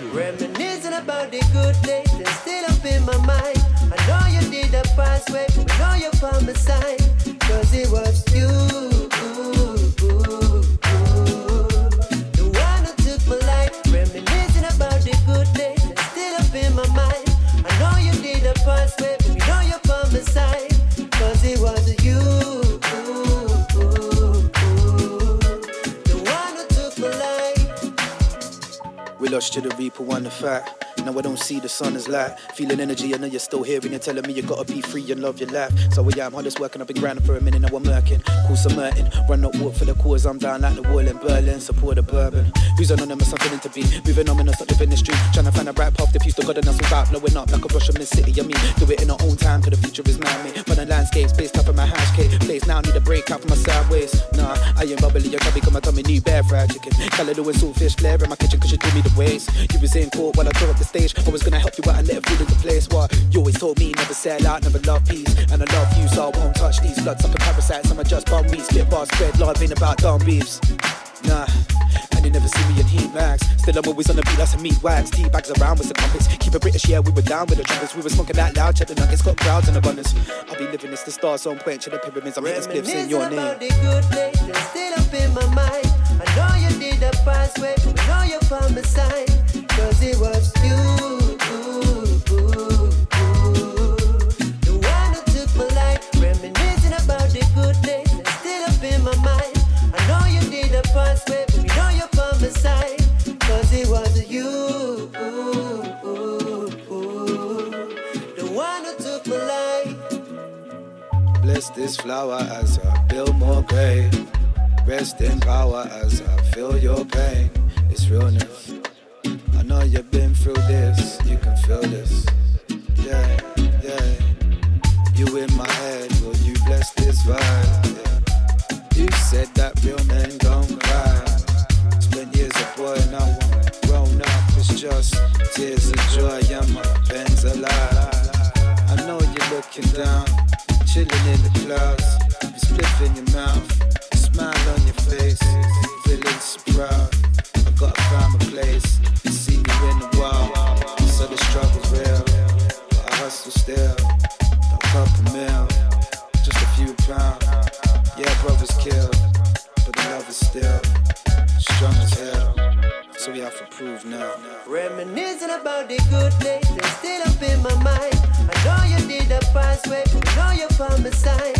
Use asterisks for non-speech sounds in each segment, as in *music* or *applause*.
Reminiscing about the good days that's still up in my mind. I know you did the past way, but know you're by my side. Cause it was to one the fact. I don't see the sun as light. Feeling energy, I know you're still here and telling me you gotta be free and love your life. So yeah, I'm hardest working, I've been grinding for a minute, now I'm working. Cool some Merton, run up work for the cause, I'm down like the wall in Berlin, support the bourbon. Who's anonymous, I'm feeling to be. Moving on, not living the street. Trying to find a right path, the fuse to God and us without blowing up like a brush from the city. I mean, do it in our own time, cause the future is now me. But the landscape's based up in my hash cake. Place now need a break out for my sideways. Nah, I ain't bubbly, I can't become my tummy new bear fried chicken. Callaloo and saltfish flare in my kitchen, cause you do me the ways. You was in court while I tore up the stage. I was gonna help you but I let it fall into place. What you always told me, never sell out, never love peace. And I love you, so I won't touch these blood sucking parasites. I'm a just bum me, spit bars, spread love, ain't about dumb beefs. Nah. And you never see me in heat mags. Still, I'm always on the beat, that's a meat wags. Tea bags around with the compass. Keep it British, yeah, we were down with the trumpets. We were smoking that loud, check the nuggets, got crowds in abundance. I'll be living this, the stars on point, to the pyramids. I'm hitting spliffs in your name. About the good days, still up in my mind. I know you did the past way, I know you found the sign. Rest in power as I feel your pain. It's realness. Through this, you can feel this. Yeah, yeah. You in my head, will you bless this vibe? Yeah. You said that real men don't cry. Spent years a boy, now I'm grown up. It's just tears of joy, yeah, my pen's alive. I know you're looking down, chilling in the clouds. You spliff in your mouth, smile on your face, about the good days, they're still up in my mind. I know you did the past way, I know you found the sign.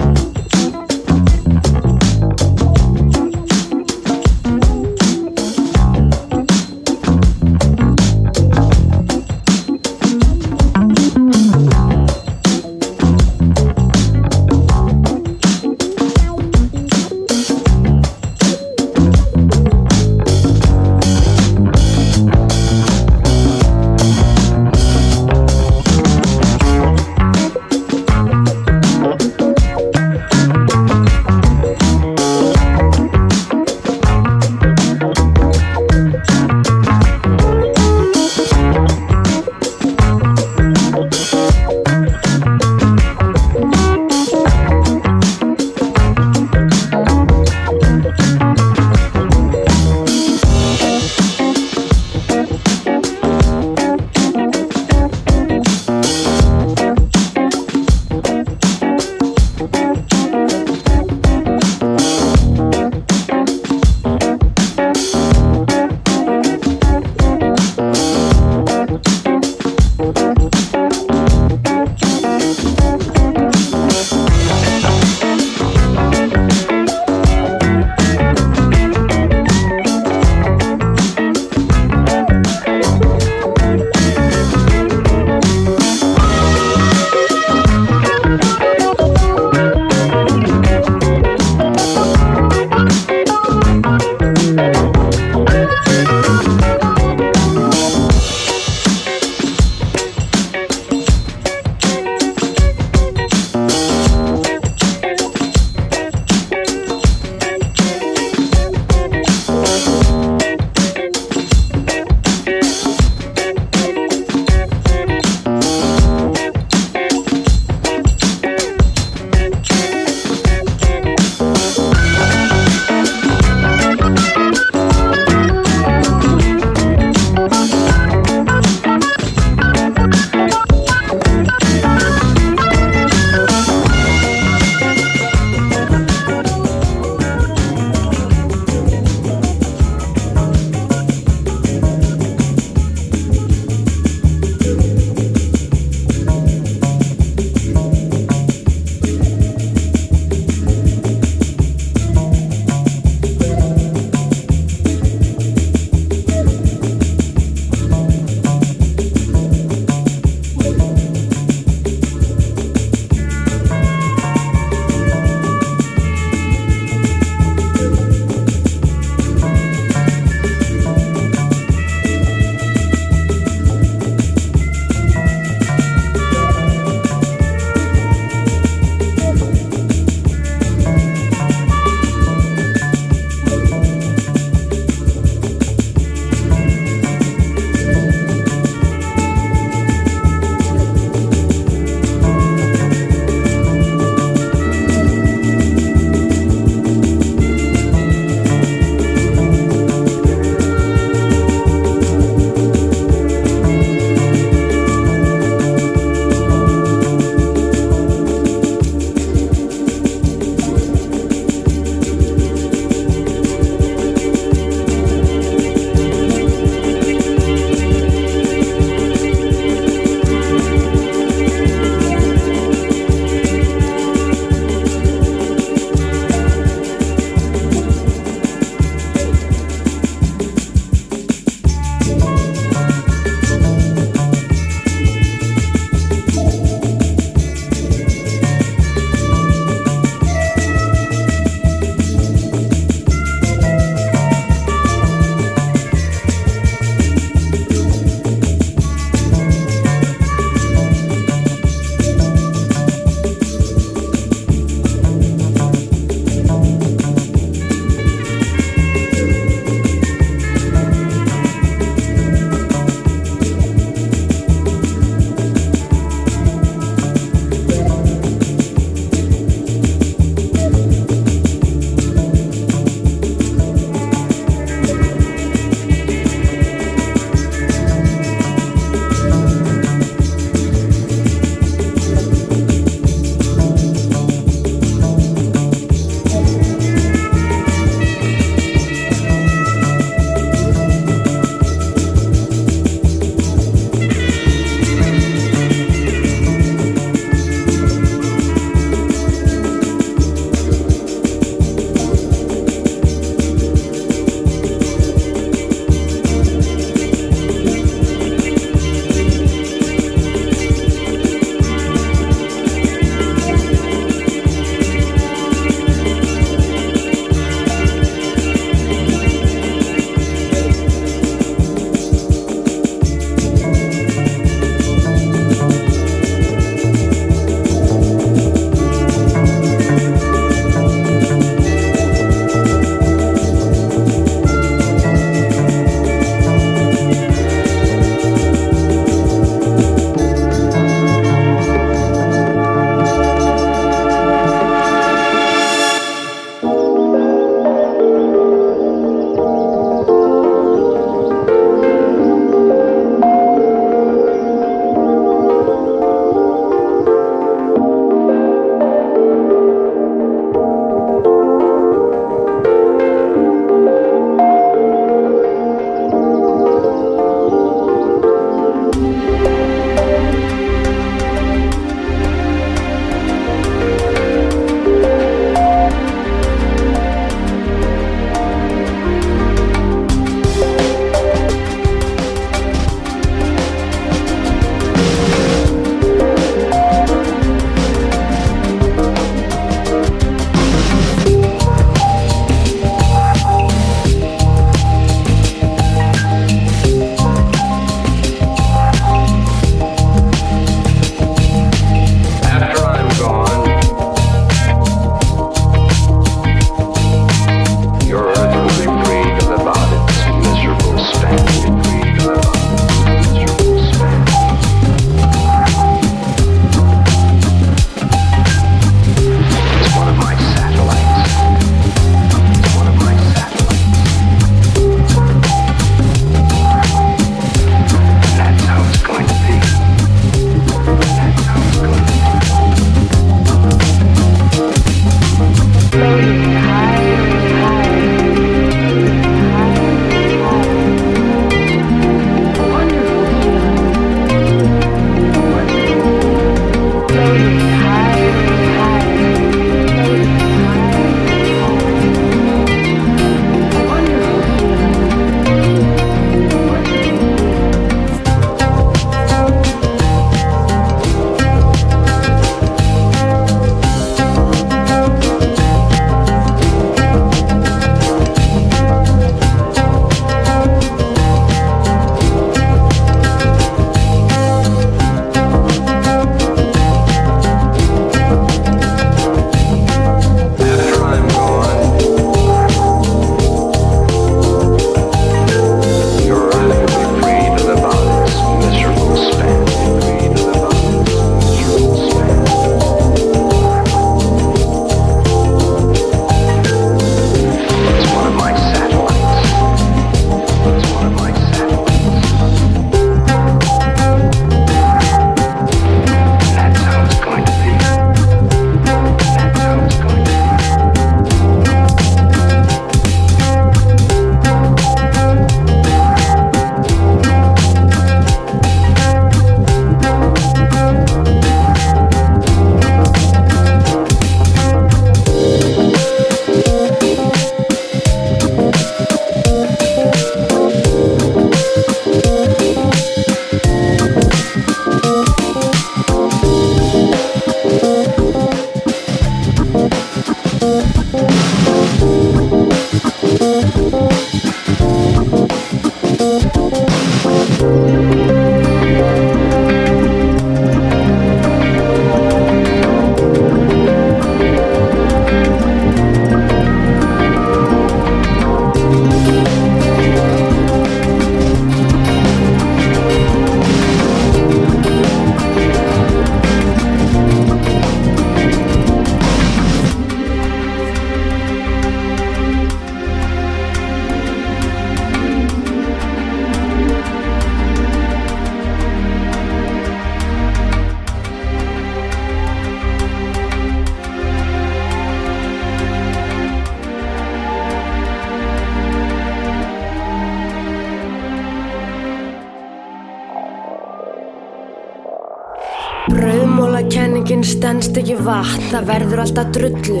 Brauðmólakenningin stendst ekki vatn, það verður alltaf drullu.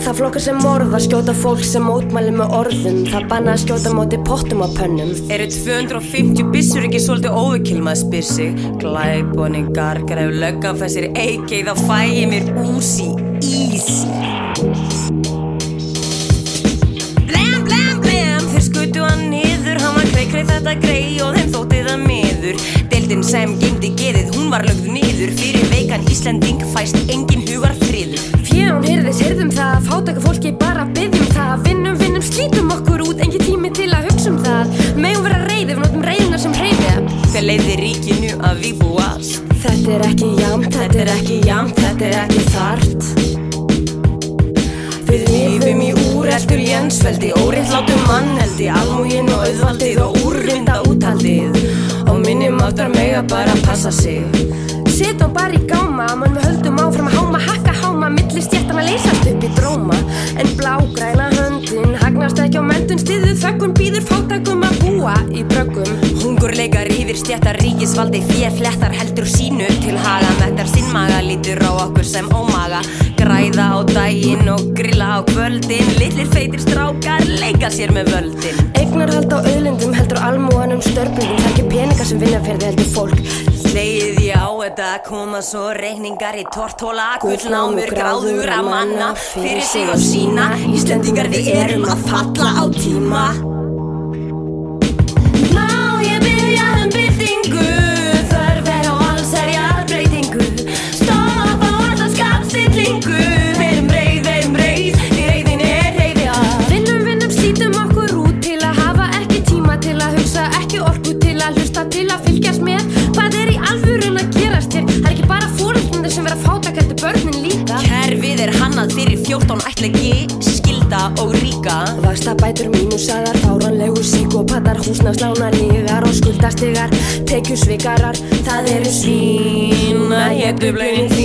Það flokkar sem morða skjóta fólk sem mótmæli með orðum, það banna að skjóta móti pottum á pönnum. Eru 250 bissur ekki svolítið óvikil maður spyr sig? Glæboningar, greif löggan fæsir eiki, þá fæ ég mér úsi, kreik þetta grei og þeim þótti það miður. Deildin sem gemdi geðið, hún var lögð niður, fyrir Íslending fæst engin hugar friður. Fján hyrðis, hyrðum það að fátaka fólki bara byggjum það. Vinnum, vinnum, slítum okkur út, engin tími til að hugsa um það. Megum vera reyðið, við notum reyðina sem hreyfið. Hver leiði ríkinu að við búast? Þetta er ekki jamt, þetta er ekki jamt, þetta er ekki þart. Við lifum í úreltur jensveldi, óréttlátum manneldi, almúgin og auðvaldið og úrvinda úthaldið. Og minnum áttar mega bara passa sig. Setjum bara í gáma, mann við höldum áfram að háma, hakka háma, milli stjættan að leysast upp í dróma. En blágræna höndin hagnast ekki á mentun stiðu, þökkun býður fátækum að búa í bröggum. Hungurleikar yfir stjættar ríkisvaldi, fér flettar heldur sínu til haga, mettar sinn maga, lítur á okkur sem ómaga. Græða á daginn og grilla á kvöldin, litlir feitir strákar, leika sér með völdin. Eignarhald á auðlindum heldur almúanum störblingum, það er ekki peningar sem vinna fyrir heldur fólk. Slegið já, þetta koma svo reikningar í tortóla Gullnámur gráður að manna Fyrir sig og sína. Íslendingar við erum að falla á tíma svín að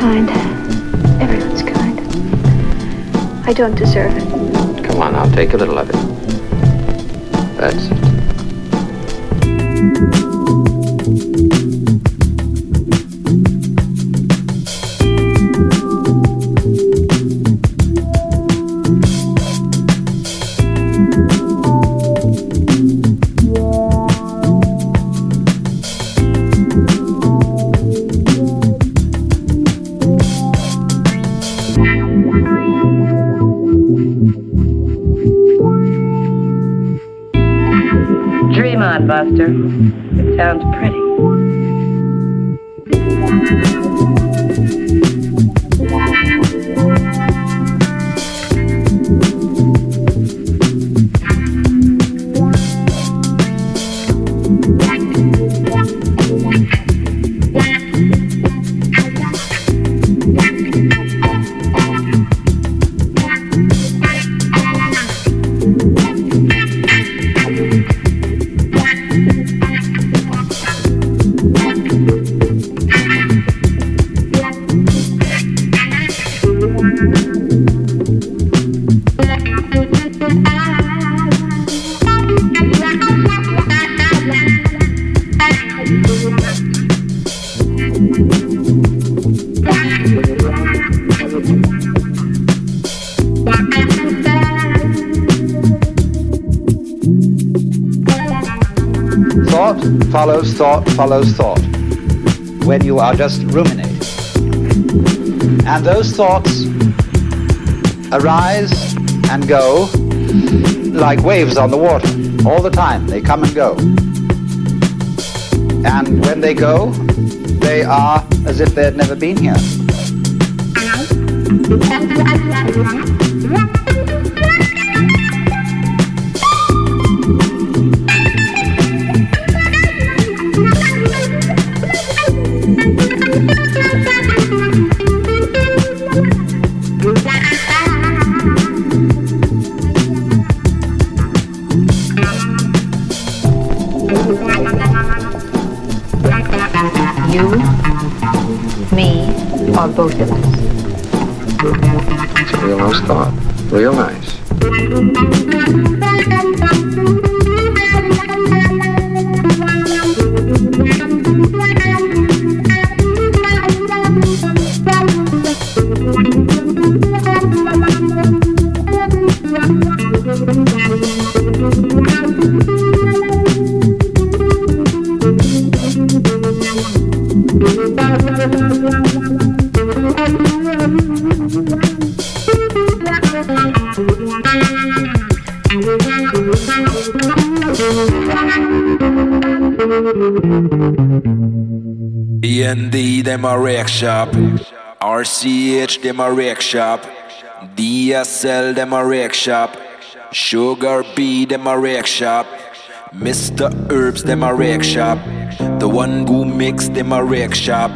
kind. Eh? Everyone's kind. I don't deserve it. Come on, I'll take a little of it. That's it. Follows thought when you are just ruminating. And those thoughts arise and go like waves on the water all the time. They come and go. And when they go, they are as if they had never been here. *laughs* or both of us. It's a real nice thought. Real nice. A rake shop. RCH, them a rake shop. DSL, them a rake shop. Sugar B, them a rake shop. Mr. Herbs, them a rake shop. The one who mix, them a rake shop.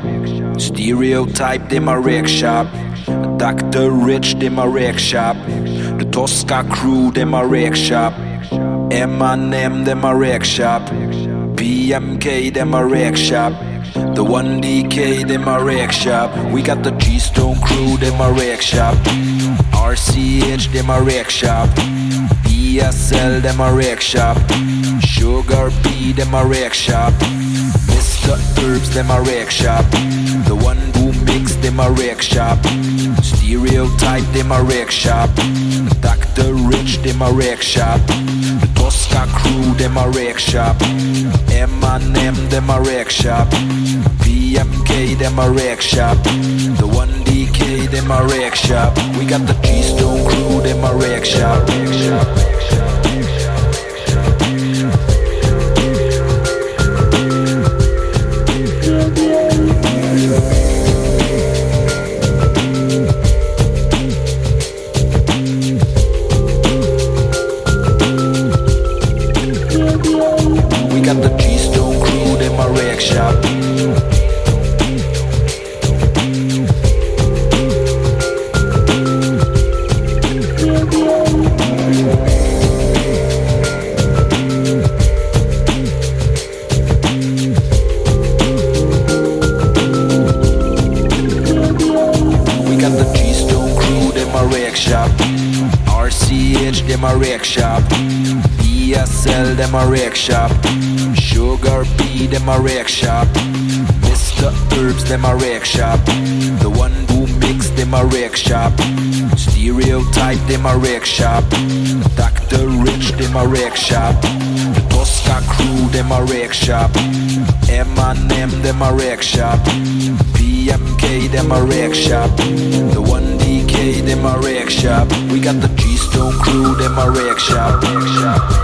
Stereotype, them a rake shop. Dr. Rich, them a rake shop. The Tosca crew, them a rake shop. M&M, them a rake shop. PMK, them a rake shop. The 1DK, them a rake shop. We got the G-Stone crew, them a rake shop. RCH, them a rake shop. ESL, them a rake shop. Sugar B, them a rake shop. Mr. Herbs, them a rake shop. The one who mix, them a rake shop. Stereotype, them a rake shop. Dr. Rich, them a rake shop. The Tosca crew, them a rake shop. M&M, them a rake shop. PMK, them a rake shop. The 1DK, them a rake shop. We got the G-Stone crew, them a rake shop. Rake shop, them a rake shop. Sugar B, them a rake shop. Mr. Herbs, them a rake shop. The one who mix, them a rake shop. Stereotype, them a rake shop. Dr. Rich, them a rake shop. The Tosca crew, them a rake shop. M&M, them a rake shop. PMK, them a rake shop. The 1DK, them a rake shop. We got the G-Stone crew, them a rake shop. Rake shop.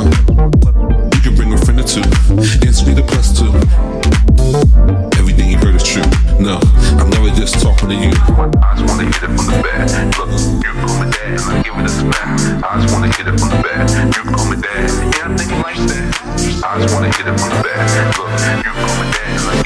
You can bring a friend or two. Dance the plus two. Everything you heard is true. No, I'm never just talking to you. I just wanna hit it from the back. Look, you and I give it a smack. I just wanna hit it from the back. You yeah, I think you. I just wanna hit it from the back. Look, you call me dad and I